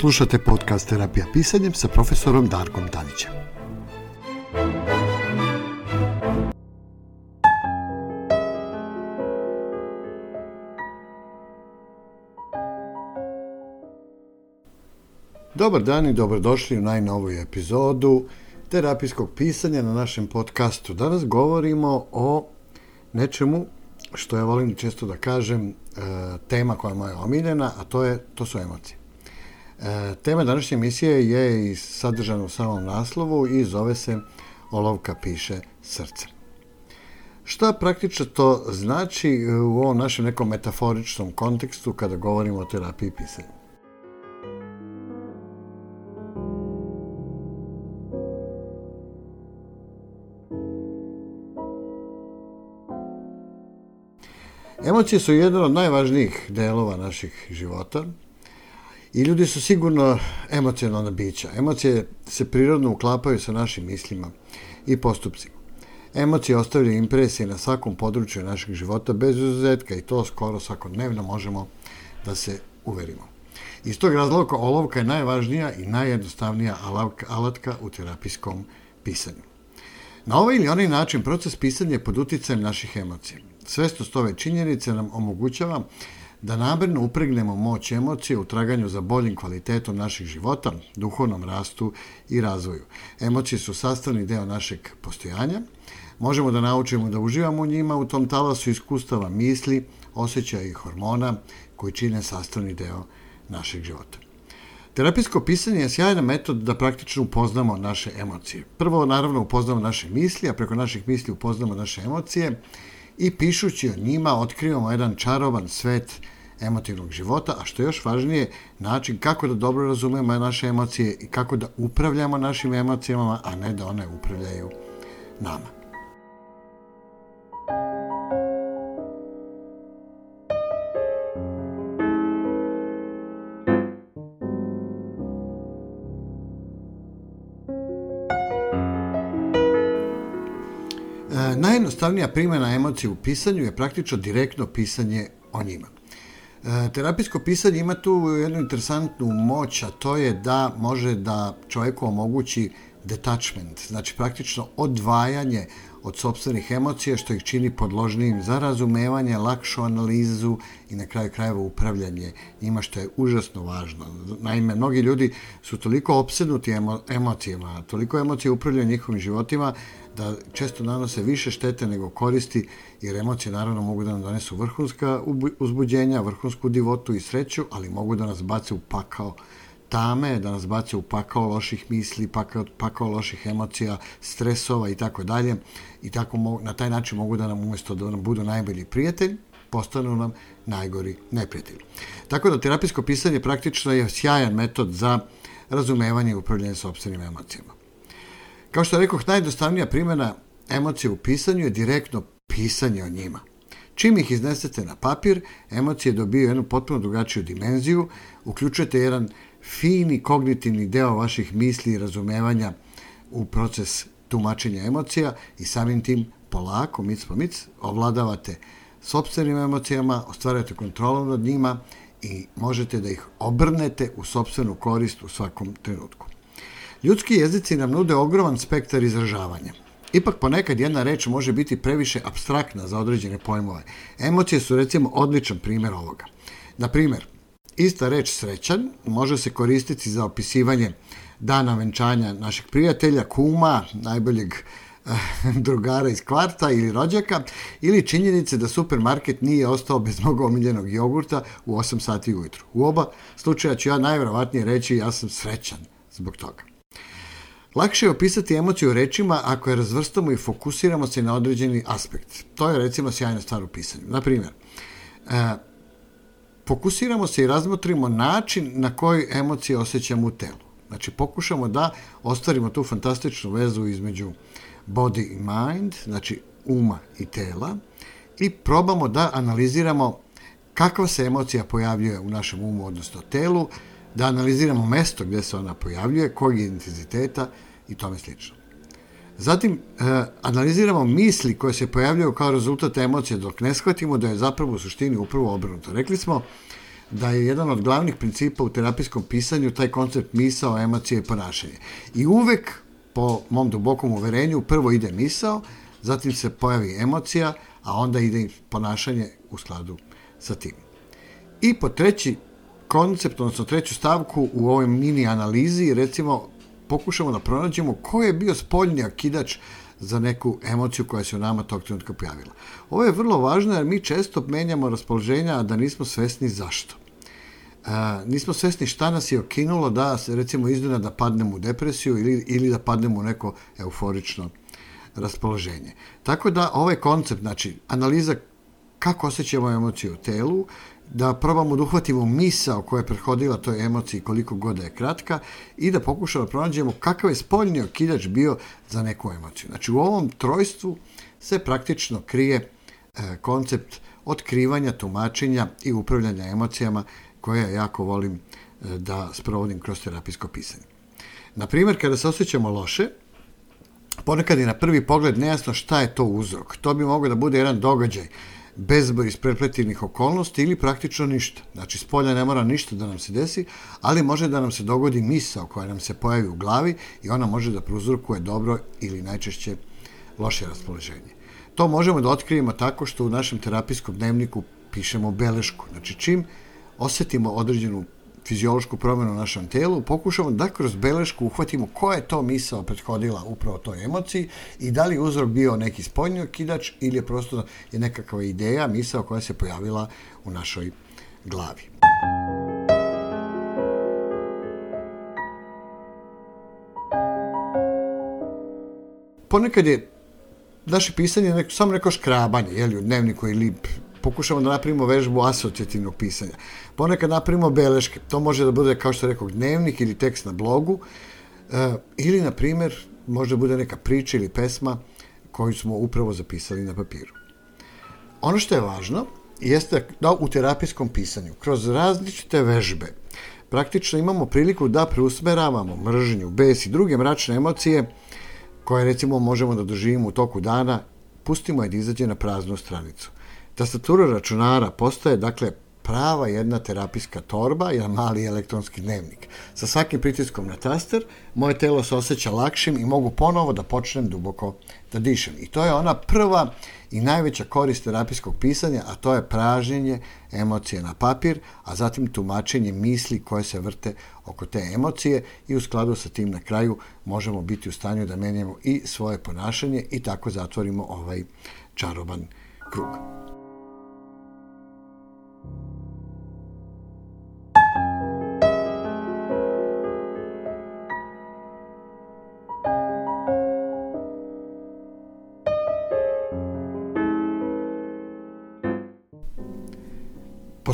Slušate podcast Terapija pisanjem sa profesorom Darkom Tanićem. Dobar dan i dobrodošli u najnoviju epizodu terapijskog pisanja na našem podcastu. Danas govorimo o nečemu što ja volim često da kažem e, tema koja je moja omiljena, a to je to su emocije. E, tema današnje emisije je i sadržana u samom naslovu i zove se Olovka piše srce. Šta praktično to znači u ovom našem nekom metaforičnom kontekstu kada govorimo o terapiji pisanja? Emocije su jedan od najvažnijih delova naših života, I ljudi su sigurno emocionalna bića. Emocije se prirodno uklapaju sa našim mislima i postupcima. Emocije ostavljaju impresije na svakom području našeg života bez izuzetka i to skoro svakodnevno možemo da se uverimo. Iz tog razloga olovka je najvažnija i najjednostavnija alatka u terapijskom pisanju. Na ovaj ili onaj način proces pisanja je pod uticajem naših emocija. Svesnost ove činjenice nam omogućava da namerno upregnemo moć emocije u traganju za boljim kvalitetom naših života, duhovnom rastu i razvoju. Emocije su sastavni deo našeg postojanja. Možemo da naučimo da uživamo u njima u tom talasu iskustava misli, osjećaja i hormona koji čine sastavni deo našeg života. Terapijsko pisanje je sjajna metod da praktično upoznamo naše emocije. Prvo, naravno, upoznamo naše misli, a preko naših misli upoznamo naše emocije i pišući o njima otkrivamo jedan čarovan svet emotivnog života, a što je još važnije, način kako da dobro razumemo naše emocije i kako da upravljamo našim emocijama, a ne da one upravljaju nama. najjednostavnija primjena emocije u pisanju je praktično direktno pisanje o njima. E, terapijsko pisanje ima tu jednu interesantnu moć, a to je da može da čovjeku omogući detachment, znači praktično odvajanje od sobstvenih emocija što ih čini podložnijim za razumevanje, lakšu analizu i na kraju krajeva upravljanje njima što je užasno važno. Naime, mnogi ljudi su toliko opsednuti emo emocijama, toliko emocije upravljaju njihovim životima da često nanose više štete nego koristi, jer emocije naravno mogu da nam donesu vrhunska uzbuđenja, vrhunsku divotu i sreću, ali mogu da nas bace u pakao tame, da nas bace u pakao loših misli, pakao, pakao loših emocija, stresova i tako dalje. I tako na taj način mogu da nam umesto da nam budu najbolji prijatelj, postanu nam najgori neprijatelj. Tako da terapijsko pisanje praktično je sjajan metod za razumevanje i upravljanje sobstvenim emocijama. Kao što rekoh, najdostavnija primjena emocije u pisanju je direktno pisanje o njima. Čim ih iznesete na papir, emocije dobiju jednu potpuno drugačiju dimenziju, uključujete jedan fini kognitivni deo vaših misli i razumevanja u proces tumačenja emocija i samim tim polako, mic po mic, ovladavate sobstvenim emocijama, ostvarujete kontrolu nad njima i možete da ih obrnete u sobstvenu korist u svakom trenutku. Ljudski jezici nam nude ogroman spektar izražavanja. Ipak ponekad jedna reč može biti previše abstraktna za određene pojmove. Emocije su recimo odličan primjer ovoga. Na primjer, ista reč srećan može se koristiti za opisivanje dana venčanja našeg prijatelja, kuma, najboljeg eh, drugara iz kvarta ili rođaka ili činjenice da supermarket nije ostao bez mog omiljenog jogurta u 8 sati ujutru. U oba slučaja ću ja najverovatnije reći ja sam srećan zbog toga. Lakše je opisati emociju rečima ako je razvrstamo i fokusiramo se na određeni aspekt. To je recimo sjajna stvar u pisanju. Naprimjer, e, fokusiramo se i razmotrimo način na koji emocije osjećamo u telu. Znači, pokušamo da ostvarimo tu fantastičnu vezu između body i mind, znači uma i tela, i probamo da analiziramo kakva se emocija pojavljuje u našem umu, odnosno telu, da analiziramo mesto gde se ona pojavljuje, kog je intenziteta i tome slično. Zatim, eh, analiziramo misli koje se pojavljaju kao rezultat emocije dok ne shvatimo da je zapravo u suštini upravo obrnuto. Rekli smo da je jedan od glavnih principa u terapijskom pisanju taj koncept misao, emocije i ponašanje. I uvek, po mom dubokom uverenju, prvo ide misao, zatim se pojavi emocija, a onda ide ponašanje u skladu sa tim. I po treći koncept, odnosno treću stavku u ovoj mini analizi, recimo, pokušamo da pronađemo ko je bio spoljni akidač za neku emociju koja se u nama tog trenutka pojavila. Ovo je vrlo važno jer mi često menjamo raspoloženja, a da nismo svesni zašto. E, nismo svesni šta nas je okinulo da se recimo izduna da padnemo u depresiju ili, ili da padnemo u neko euforično raspoloženje. Tako da ovaj koncept, znači analiza kako osjećamo emociju u telu, da probamo da uhvatimo misao koja je prethodila toj emociji koliko god da je kratka i da pokušamo da pronađemo kakav je spoljni okidač bio za neku emociju. Znači u ovom trojstvu se praktično krije e, koncept otkrivanja, tumačenja i upravljanja emocijama koje ja jako volim e, da sprovodim kroz terapijsko pisanje. Na primjer, kada se osjećamo loše, ponekad je na prvi pogled nejasno šta je to uzrok. To bi moglo da bude jedan događaj bezbroj isprepletenih okolnosti ili praktično ništa. Znači, spolja ne mora ništa da nam se desi, ali može da nam se dogodi misao koja nam se pojavi u glavi i ona može da pruzrukuje dobro ili najčešće loše raspoloženje. To možemo da otkrijemo tako što u našem terapijskom dnevniku pišemo belešku. Znači, čim osetimo određenu fiziološku promenu u našem telu, pokušamo da kroz belešku uhvatimo koja je to misao prethodila upravo toj emociji i da li uzrok bio neki spoljni okidač ili je prosto je nekakva ideja, misao koja se pojavila u našoj glavi. Ponekad je naše pisanje neko, samo neko škrabanje, jeli, u dnevniku ili pokušamo da napravimo vežbu asocijativnog pisanja. Ponekad napravimo beleške. To može da bude, kao što rekao, dnevnik ili tekst na blogu. E, ili, na primer, može da bude neka priča ili pesma koju smo upravo zapisali na papiru. Ono što je važno jeste da u terapijskom pisanju, kroz različite vežbe, praktično imamo priliku da preusmeravamo mržnju, bes i druge mračne emocije koje recimo možemo da doživimo u toku dana, pustimo je da izađe na praznu stranicu. Tastatura računara postaje, dakle, prava jedna terapijska torba, jedan mali elektronski dnevnik. Sa svakim pritiskom na taster moje telo se osjeća lakšim i mogu ponovo da počnem duboko da dišem. I to je ona prva i najveća korist terapijskog pisanja, a to je pražnjenje emocije na papir, a zatim tumačenje misli koje se vrte oko te emocije i u skladu sa tim na kraju možemo biti u stanju da menjamo i svoje ponašanje i tako zatvorimo ovaj čaroban krug.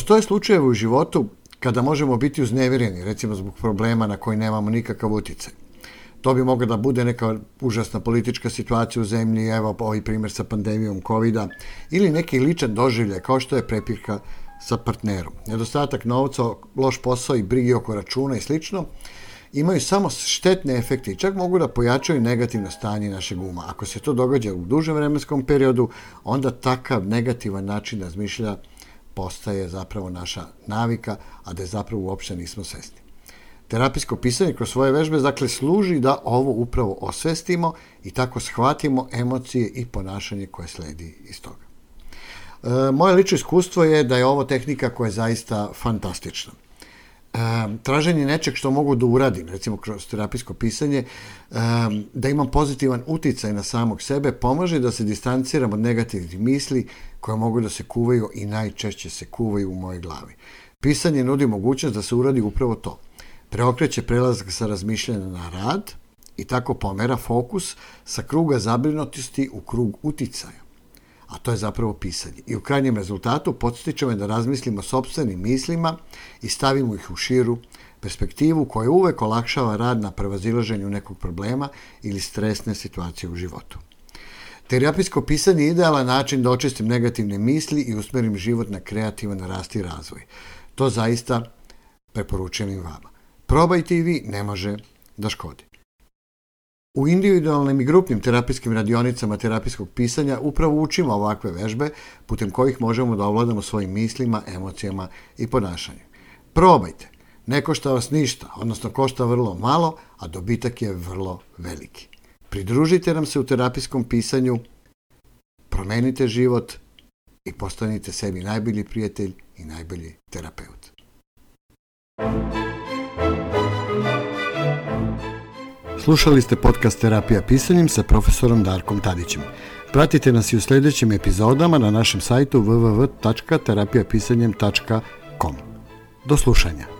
Postoje slučajeve u životu kada možemo biti uznevireni, recimo zbog problema na koji nemamo nikakav uticaj. To bi mogla da bude neka užasna politička situacija u zemlji, evo ovaj primjer sa pandemijom covid ili neki ličan doživljaj kao što je prepirka sa partnerom. Nedostatak novca, loš posao i brigi oko računa i slično imaju samo štetne efekte i čak mogu da pojačaju negativno stanje našeg uma. Ako se to događa u dužem vremenskom periodu, onda takav negativan način razmišlja postaje zapravo naša navika, a da je zapravo uopšte nismo svesni. Terapijsko pisanje kroz svoje vežbe dakle služi da ovo upravo osvestimo i tako shvatimo emocije i ponašanje koje sledi iz toga. E, moje lično iskustvo je da je ovo tehnika koja je zaista fantastična traženje nečeg što mogu da uradim, recimo kroz terapijsko pisanje, da imam pozitivan uticaj na samog sebe, pomaže da se distanciram od negativnih misli koje mogu da se kuvaju i najčešće se kuvaju u mojoj glavi. Pisanje nudi mogućnost da se uradi upravo to. Preokreće prelazak sa razmišljanja na rad i tako pomera fokus sa kruga zabrinutosti u krug uticaja a to je zapravo pisanje. I u krajnjem rezultatu podstičemo je da razmislimo sobstvenim mislima i stavimo ih u širu perspektivu koja uvek olakšava rad na prevazilaženju nekog problema ili stresne situacije u životu. Terapijsko pisanje je idealan način da očistim negativne misli i usmerim život na kreativan rast i razvoj. To zaista preporučujem i vama. Probajte i vi, ne može da škodi. U individualnim i grupnim terapijskim radionicama terapijskog pisanja upravo učimo ovakve vežbe putem kojih možemo da ovladamo svojim mislima, emocijama i ponašanjem. Probajte. Ne košta vas ništa, odnosno košta vrlo malo, a dobitak je vrlo veliki. Pridružite nam se u terapijskom pisanju, promenite život i postanite sebi najbolji prijatelj i najbolji terapeut. Slušali ste podcast Terapija pisanjem sa profesorom Darkom Tadićem. Pratite nas i u sledećim epizodama na našem sajtu www.terapijapisanjem.com. Do slušanja.